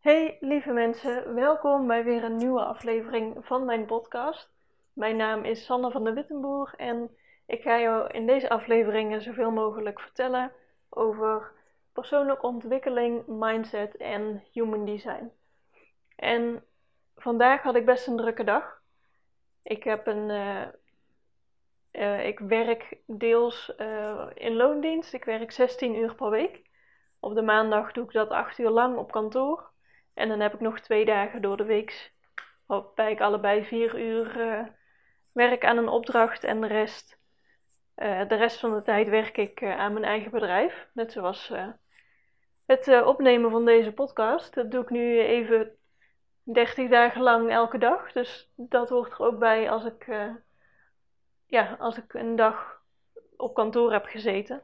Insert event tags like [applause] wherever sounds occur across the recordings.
Hey lieve mensen, welkom bij weer een nieuwe aflevering van mijn podcast. Mijn naam is Sanne van de Wittenboer en ik ga jou in deze afleveringen zoveel mogelijk vertellen over persoonlijke ontwikkeling, mindset en human design. En vandaag had ik best een drukke dag. Ik heb een. Uh, uh, ik werk deels uh, in loondienst. Ik werk 16 uur per week. Op de maandag doe ik dat 8 uur lang op kantoor. En dan heb ik nog twee dagen door de week waarbij ik allebei 4 uur werk aan een opdracht en de rest, de rest van de tijd werk ik aan mijn eigen bedrijf. Net zoals het opnemen van deze podcast. Dat doe ik nu even 30 dagen lang elke dag. Dus dat hoort er ook bij als ik, ja, als ik een dag op kantoor heb gezeten.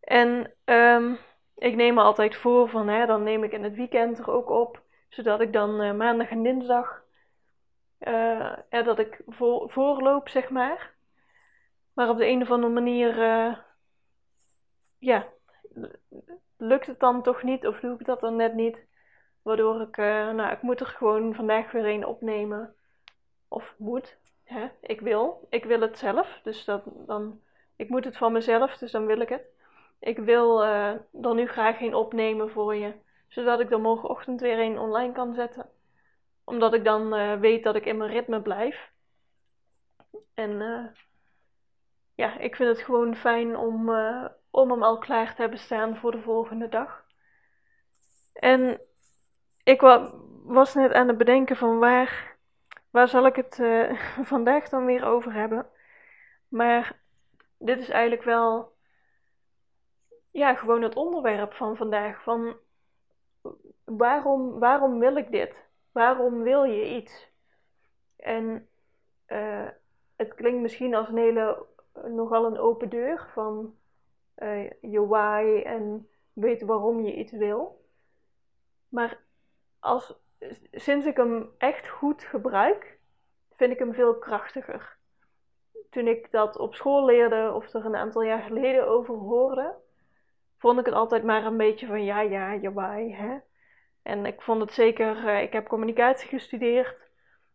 En um, ik neem me altijd voor van, hè, dan neem ik in het weekend er ook op. Zodat ik dan uh, maandag en dinsdag, ja, dat ik voor, voorloop, zeg maar. Maar op de een of andere manier, ja, lukt het dan toch niet of doe ik dat dan net niet. Waardoor ik, nou, ik moet er gewoon vandaag weer een opnemen. Of moet. Hè? Ik wil. Ik wil het zelf. Dus dan, ik moet het van mezelf, dus dan wil ik het. Ik wil uh, dan nu graag een opnemen voor je. Zodat ik dan morgenochtend weer een online kan zetten. Omdat ik dan uh, weet dat ik in mijn ritme blijf. En ja, ik vind het gewoon fijn om, om hem al klaar te hebben staan voor de volgende dag. En ik was net aan het bedenken van waar, waar zal ik het [laughs] vandaag dan weer over hebben. Maar dit is eigenlijk wel ja, gewoon het onderwerp van vandaag. Van waarom, waarom wil ik dit? Waarom wil je iets? En uh, het klinkt misschien als een hele, nogal een open deur van uh, je why en weten waarom je iets wil. Maar als, sinds ik hem echt goed gebruik, vind ik hem veel krachtiger. Toen ik dat op school leerde of er een aantal jaar geleden over hoorde, vond ik het altijd maar een beetje van ja, ja, why, hè. En ik vond het zeker, uh, ik heb communicatie gestudeerd.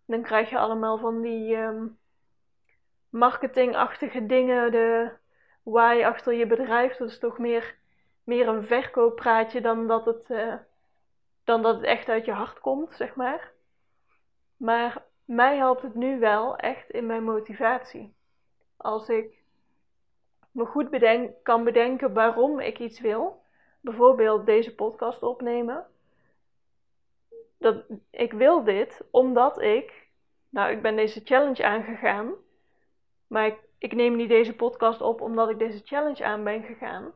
Dan krijg je allemaal van die um, marketingachtige dingen, de why achter je bedrijf. Dat is toch meer, meer een verkooppraatje dan dat het... Uh, dan dat het echt uit je hart komt, zeg maar. Maar mij helpt het nu wel echt in mijn motivatie. Als ik me goed bedenk, kan bedenken waarom ik iets wil, bijvoorbeeld deze podcast opnemen. Dat, ik wil dit omdat ik, nou, ik ben deze challenge aangegaan, maar ik, ik neem niet deze podcast op omdat ik deze challenge aan ben gegaan.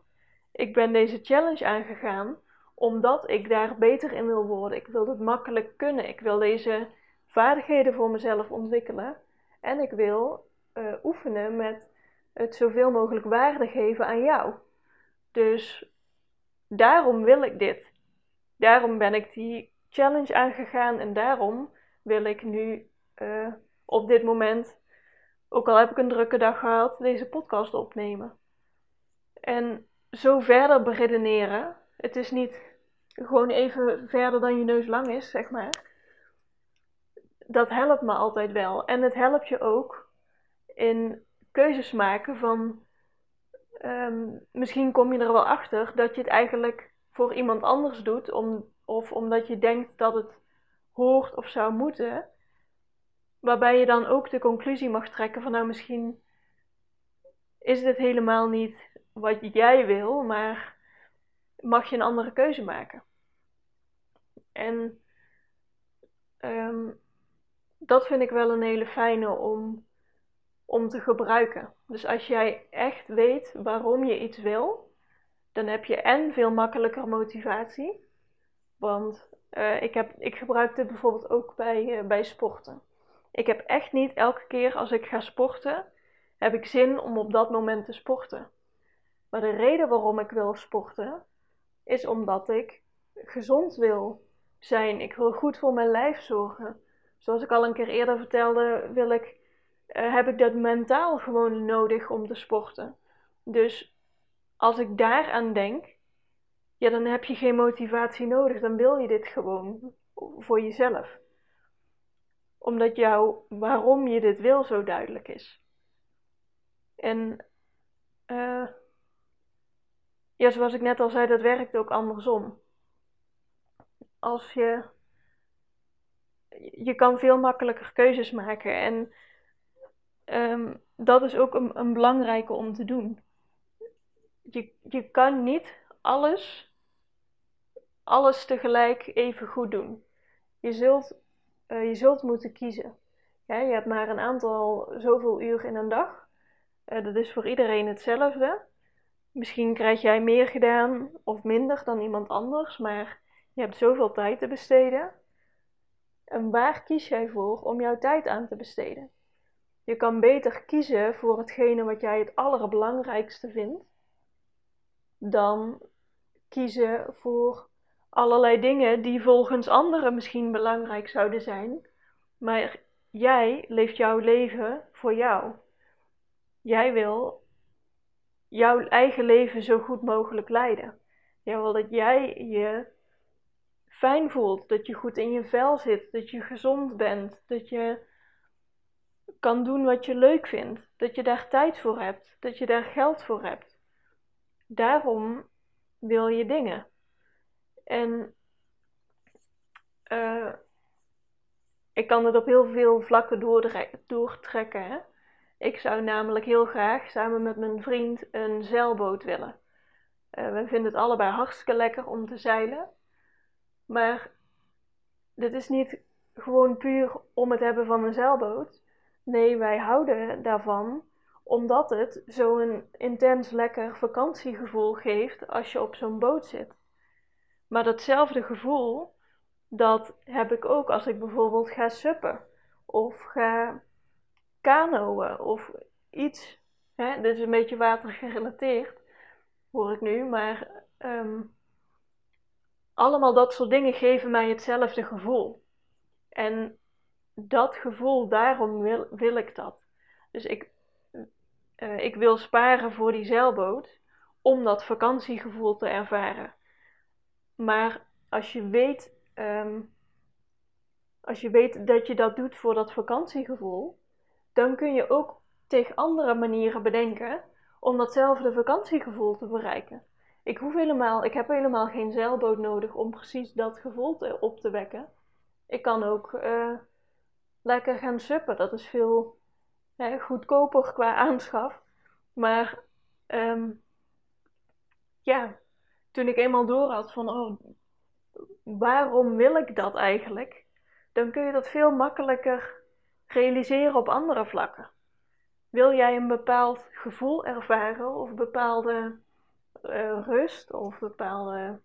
Ik ben deze challenge aangegaan omdat ik daar beter in wil worden. Ik wil het makkelijk kunnen. Ik wil deze vaardigheden voor mezelf ontwikkelen. En ik wil uh, oefenen met het zoveel mogelijk waarde geven aan jou. Dus daarom wil ik dit. Daarom ben ik die challenge aangegaan en daarom wil ik nu uh, op dit moment, ook al heb ik een drukke dag gehad, deze podcast opnemen. En zo verder beredeneren. Het is niet gewoon even verder dan je neus lang is, zeg maar. Dat helpt me altijd wel. En het helpt je ook in keuzes maken van. Um, misschien kom je er wel achter dat je het eigenlijk voor iemand anders doet, om, of omdat je denkt dat het hoort of zou moeten. Waarbij je dan ook de conclusie mag trekken van nou misschien is dit helemaal niet wat jij wil, maar mag je een andere keuze maken. En um, dat vind ik wel een hele fijne om, om te gebruiken. Dus als jij echt weet waarom je iets wil, dan heb je en veel makkelijker motivatie. Want uh, ik, heb, ik gebruik dit bijvoorbeeld ook bij, uh, bij sporten. Ik heb echt niet elke keer als ik ga sporten, heb ik zin om op dat moment te sporten. Maar de reden waarom ik wil sporten, is omdat ik gezond wil zijn. Ik wil goed voor mijn lijf zorgen. Zoals ik al een keer eerder vertelde, wil ik, uh, heb ik dat mentaal gewoon nodig om te sporten. Dus als ik daaraan denk, ja, dan heb je geen motivatie nodig. Dan wil je dit gewoon voor jezelf. Omdat jouw waarom je dit wil zo duidelijk is. En uh, ja, zoals ik net al zei, dat werkt ook andersom. Als je. Je kan veel makkelijker keuzes maken. En um, dat is ook een, een belangrijke om te doen. Je, je kan niet alles, alles tegelijk even goed doen. Je zult, uh, je zult moeten kiezen. Ja, je hebt maar een aantal zoveel uur in een dag. Uh, dat is voor iedereen hetzelfde. Misschien krijg jij meer gedaan of minder dan iemand anders, maar je hebt zoveel tijd te besteden. En waar kies jij voor om jouw tijd aan te besteden? Je kan beter kiezen voor hetgene wat jij het allerbelangrijkste vindt, dan kiezen voor allerlei dingen die volgens anderen misschien belangrijk zouden zijn, maar jij leeft jouw leven voor jou. Jij wil jouw eigen leven zo goed mogelijk leiden. Jij wil dat jij je fijn voelt, dat je goed in je vel zit, dat je gezond bent, dat je kan doen wat je leuk vindt, dat je daar tijd voor hebt, dat je daar geld voor hebt. Daarom wil je dingen. En uh, ik kan het op heel veel vlakken doortrekken. Ik zou namelijk heel graag samen met mijn vriend een zeilboot willen. Uh, we vinden het allebei hartstikke lekker om te zeilen. Maar dit is niet gewoon puur om het hebben van een zeilboot. Nee, wij houden daarvan omdat het zo'n intens lekker vakantiegevoel geeft als je op zo'n boot zit. Maar datzelfde gevoel, dat heb ik ook als ik bijvoorbeeld ga suppen of ga kanoën of iets. Hè? Dit is een beetje watergerelateerd, hoor ik nu, maar um, allemaal dat soort dingen geven mij hetzelfde gevoel. En dat gevoel, daarom wil, wil ik dat. Dus ik, uh, ik wil sparen voor die zeilboot om dat vakantiegevoel te ervaren. Maar als je weet, um, als je weet dat je dat doet voor dat vakantiegevoel, dan kun je ook tegen andere manieren bedenken om datzelfde vakantiegevoel te bereiken. Ik hoef helemaal, ik heb helemaal geen zeilboot nodig om precies dat gevoel op te wekken. Ik kan ook uh, lekker gaan suppen. Dat is veel goedkoper qua aanschaf. Maar um, ja, toen ik eenmaal door had van, oh, waarom wil ik dat eigenlijk? Dan kun je dat veel makkelijker realiseren op andere vlakken. Wil jij een bepaald gevoel ervaren of bepaalde uh, rust of bepaalde,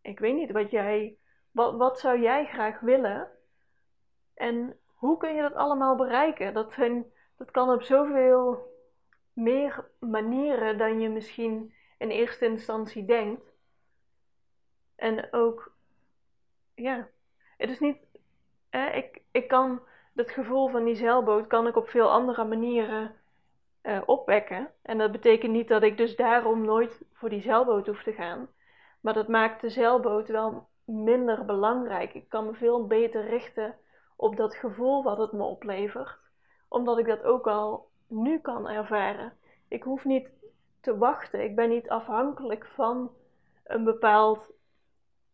ik weet niet, wat jij, wat, wat zou jij graag willen? En hoe kun je dat allemaal bereiken? Dat, zijn, dat kan op zoveel meer manieren dan je misschien in eerste instantie denkt. En ook, ja, het is niet, ik, ik kan het gevoel van die zeilboot kan ik op veel andere manieren uh, opwekken. En dat betekent niet dat ik dus daarom nooit voor die zeilboot hoef te gaan. Maar dat maakt de zeilboot wel minder belangrijk. Ik kan me veel beter richten op dat gevoel wat het me oplevert, omdat ik dat ook al nu kan ervaren. Ik hoef niet te wachten. Ik ben niet afhankelijk van een bepaald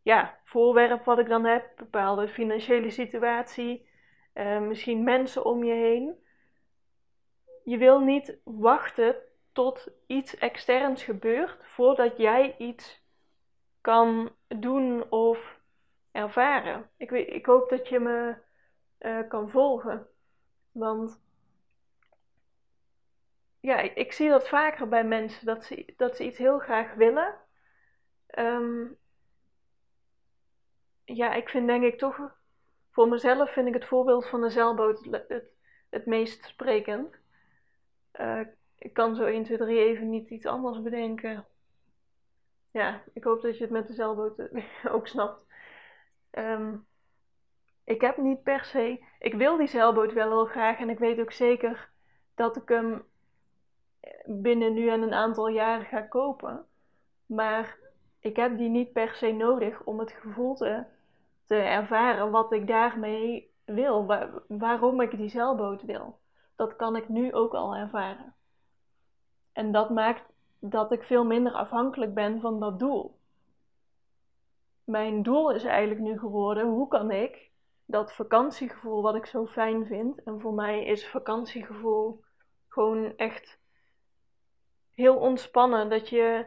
ja, voorwerp wat ik dan heb, een bepaalde financiële situatie, uh, misschien mensen om je heen. Je wil niet wachten tot iets externs gebeurt voordat jij iets kan doen of ervaren. Ik, weet, ik hoop dat je me uh, kan volgen. Want ja, ik, zie dat vaker bij mensen dat ze, dat ze iets heel graag willen. Um, ja, ik vind denk ik toch, voor mezelf vind ik het voorbeeld van de zeilboot het, het meest sprekend. Uh, ik kan zo 1, 2, 3 even niet iets anders bedenken. Ja, ik hoop dat je het met de zeilboot [laughs] ook snapt. Um, ik heb niet per se. Ik wil die zeilboot wel heel graag en ik weet ook zeker dat ik hem binnen nu en een aantal jaren ga kopen. Maar ik heb die niet per se nodig om het gevoel te, te ervaren wat ik daarmee wil, waarom ik die zeilboot wil. Dat kan ik nu ook al ervaren. En dat maakt dat ik veel minder afhankelijk ben van dat doel. Mijn doel is eigenlijk nu geworden: hoe kan ik dat vakantiegevoel wat ik zo fijn vind, en voor mij is vakantiegevoel gewoon echt heel ontspannen, dat je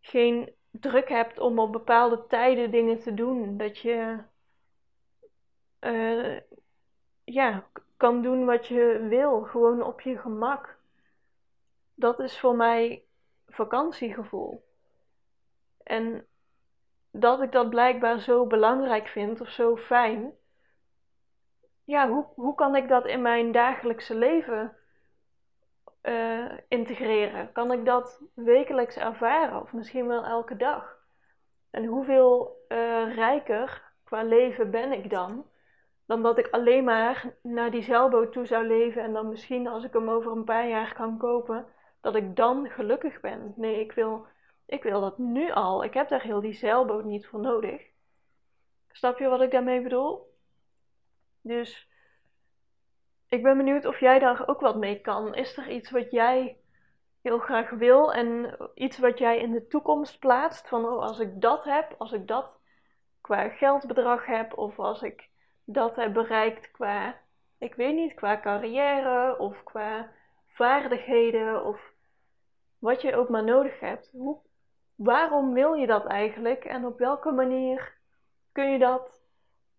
geen druk hebt om op bepaalde tijden dingen te doen, dat je uh, ja, kan doen wat je wil, gewoon op je gemak. Dat is voor mij vakantiegevoel. En dat ik dat blijkbaar zo belangrijk vind of zo fijn. Ja, hoe, hoe kan ik dat in mijn dagelijkse leven uh, integreren? Kan ik dat wekelijks ervaren of misschien wel elke dag? En hoeveel uh, rijker qua leven ben ik dan? Dan dat ik alleen maar naar die zeilboot toe zou leven en dan misschien als ik hem over een paar jaar kan kopen, dat ik dan gelukkig ben. Nee, ik wil, ik wil dat nu al. Ik heb daar heel die zeilboot niet voor nodig. Snap je wat ik daarmee bedoel? Dus ik ben benieuwd of jij daar ook wat mee kan. Is er iets wat jij heel graag wil en iets wat jij in de toekomst plaatst? Van oh, als ik dat heb, als ik dat qua geldbedrag heb, of als ik dat heb bereikt qua, ik weet niet, qua carrière of qua vaardigheden of wat je ook maar nodig hebt. Hoe, waarom wil je dat eigenlijk en op welke manier kun je dat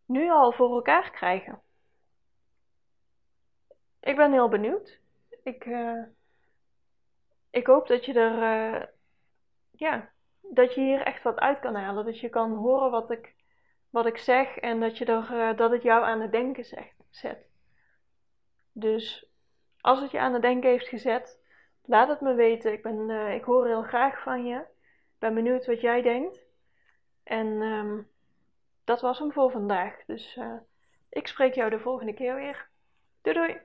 nu al voor elkaar krijgen? Ik ben heel benieuwd. Ik, uh, ik hoop dat je er, uh, ja, dat je hier echt wat uit kan halen. Dat je kan horen wat ik, wat ik zeg en dat, je er, uh, dat het jou aan het denken zet. Dus als het je aan het denken heeft gezet, laat het me weten. Ik, ben, ik hoor heel graag van je. Ben benieuwd wat jij denkt. En um, dat was hem voor vandaag. Dus ik spreek jou de volgende keer weer. Doei doei!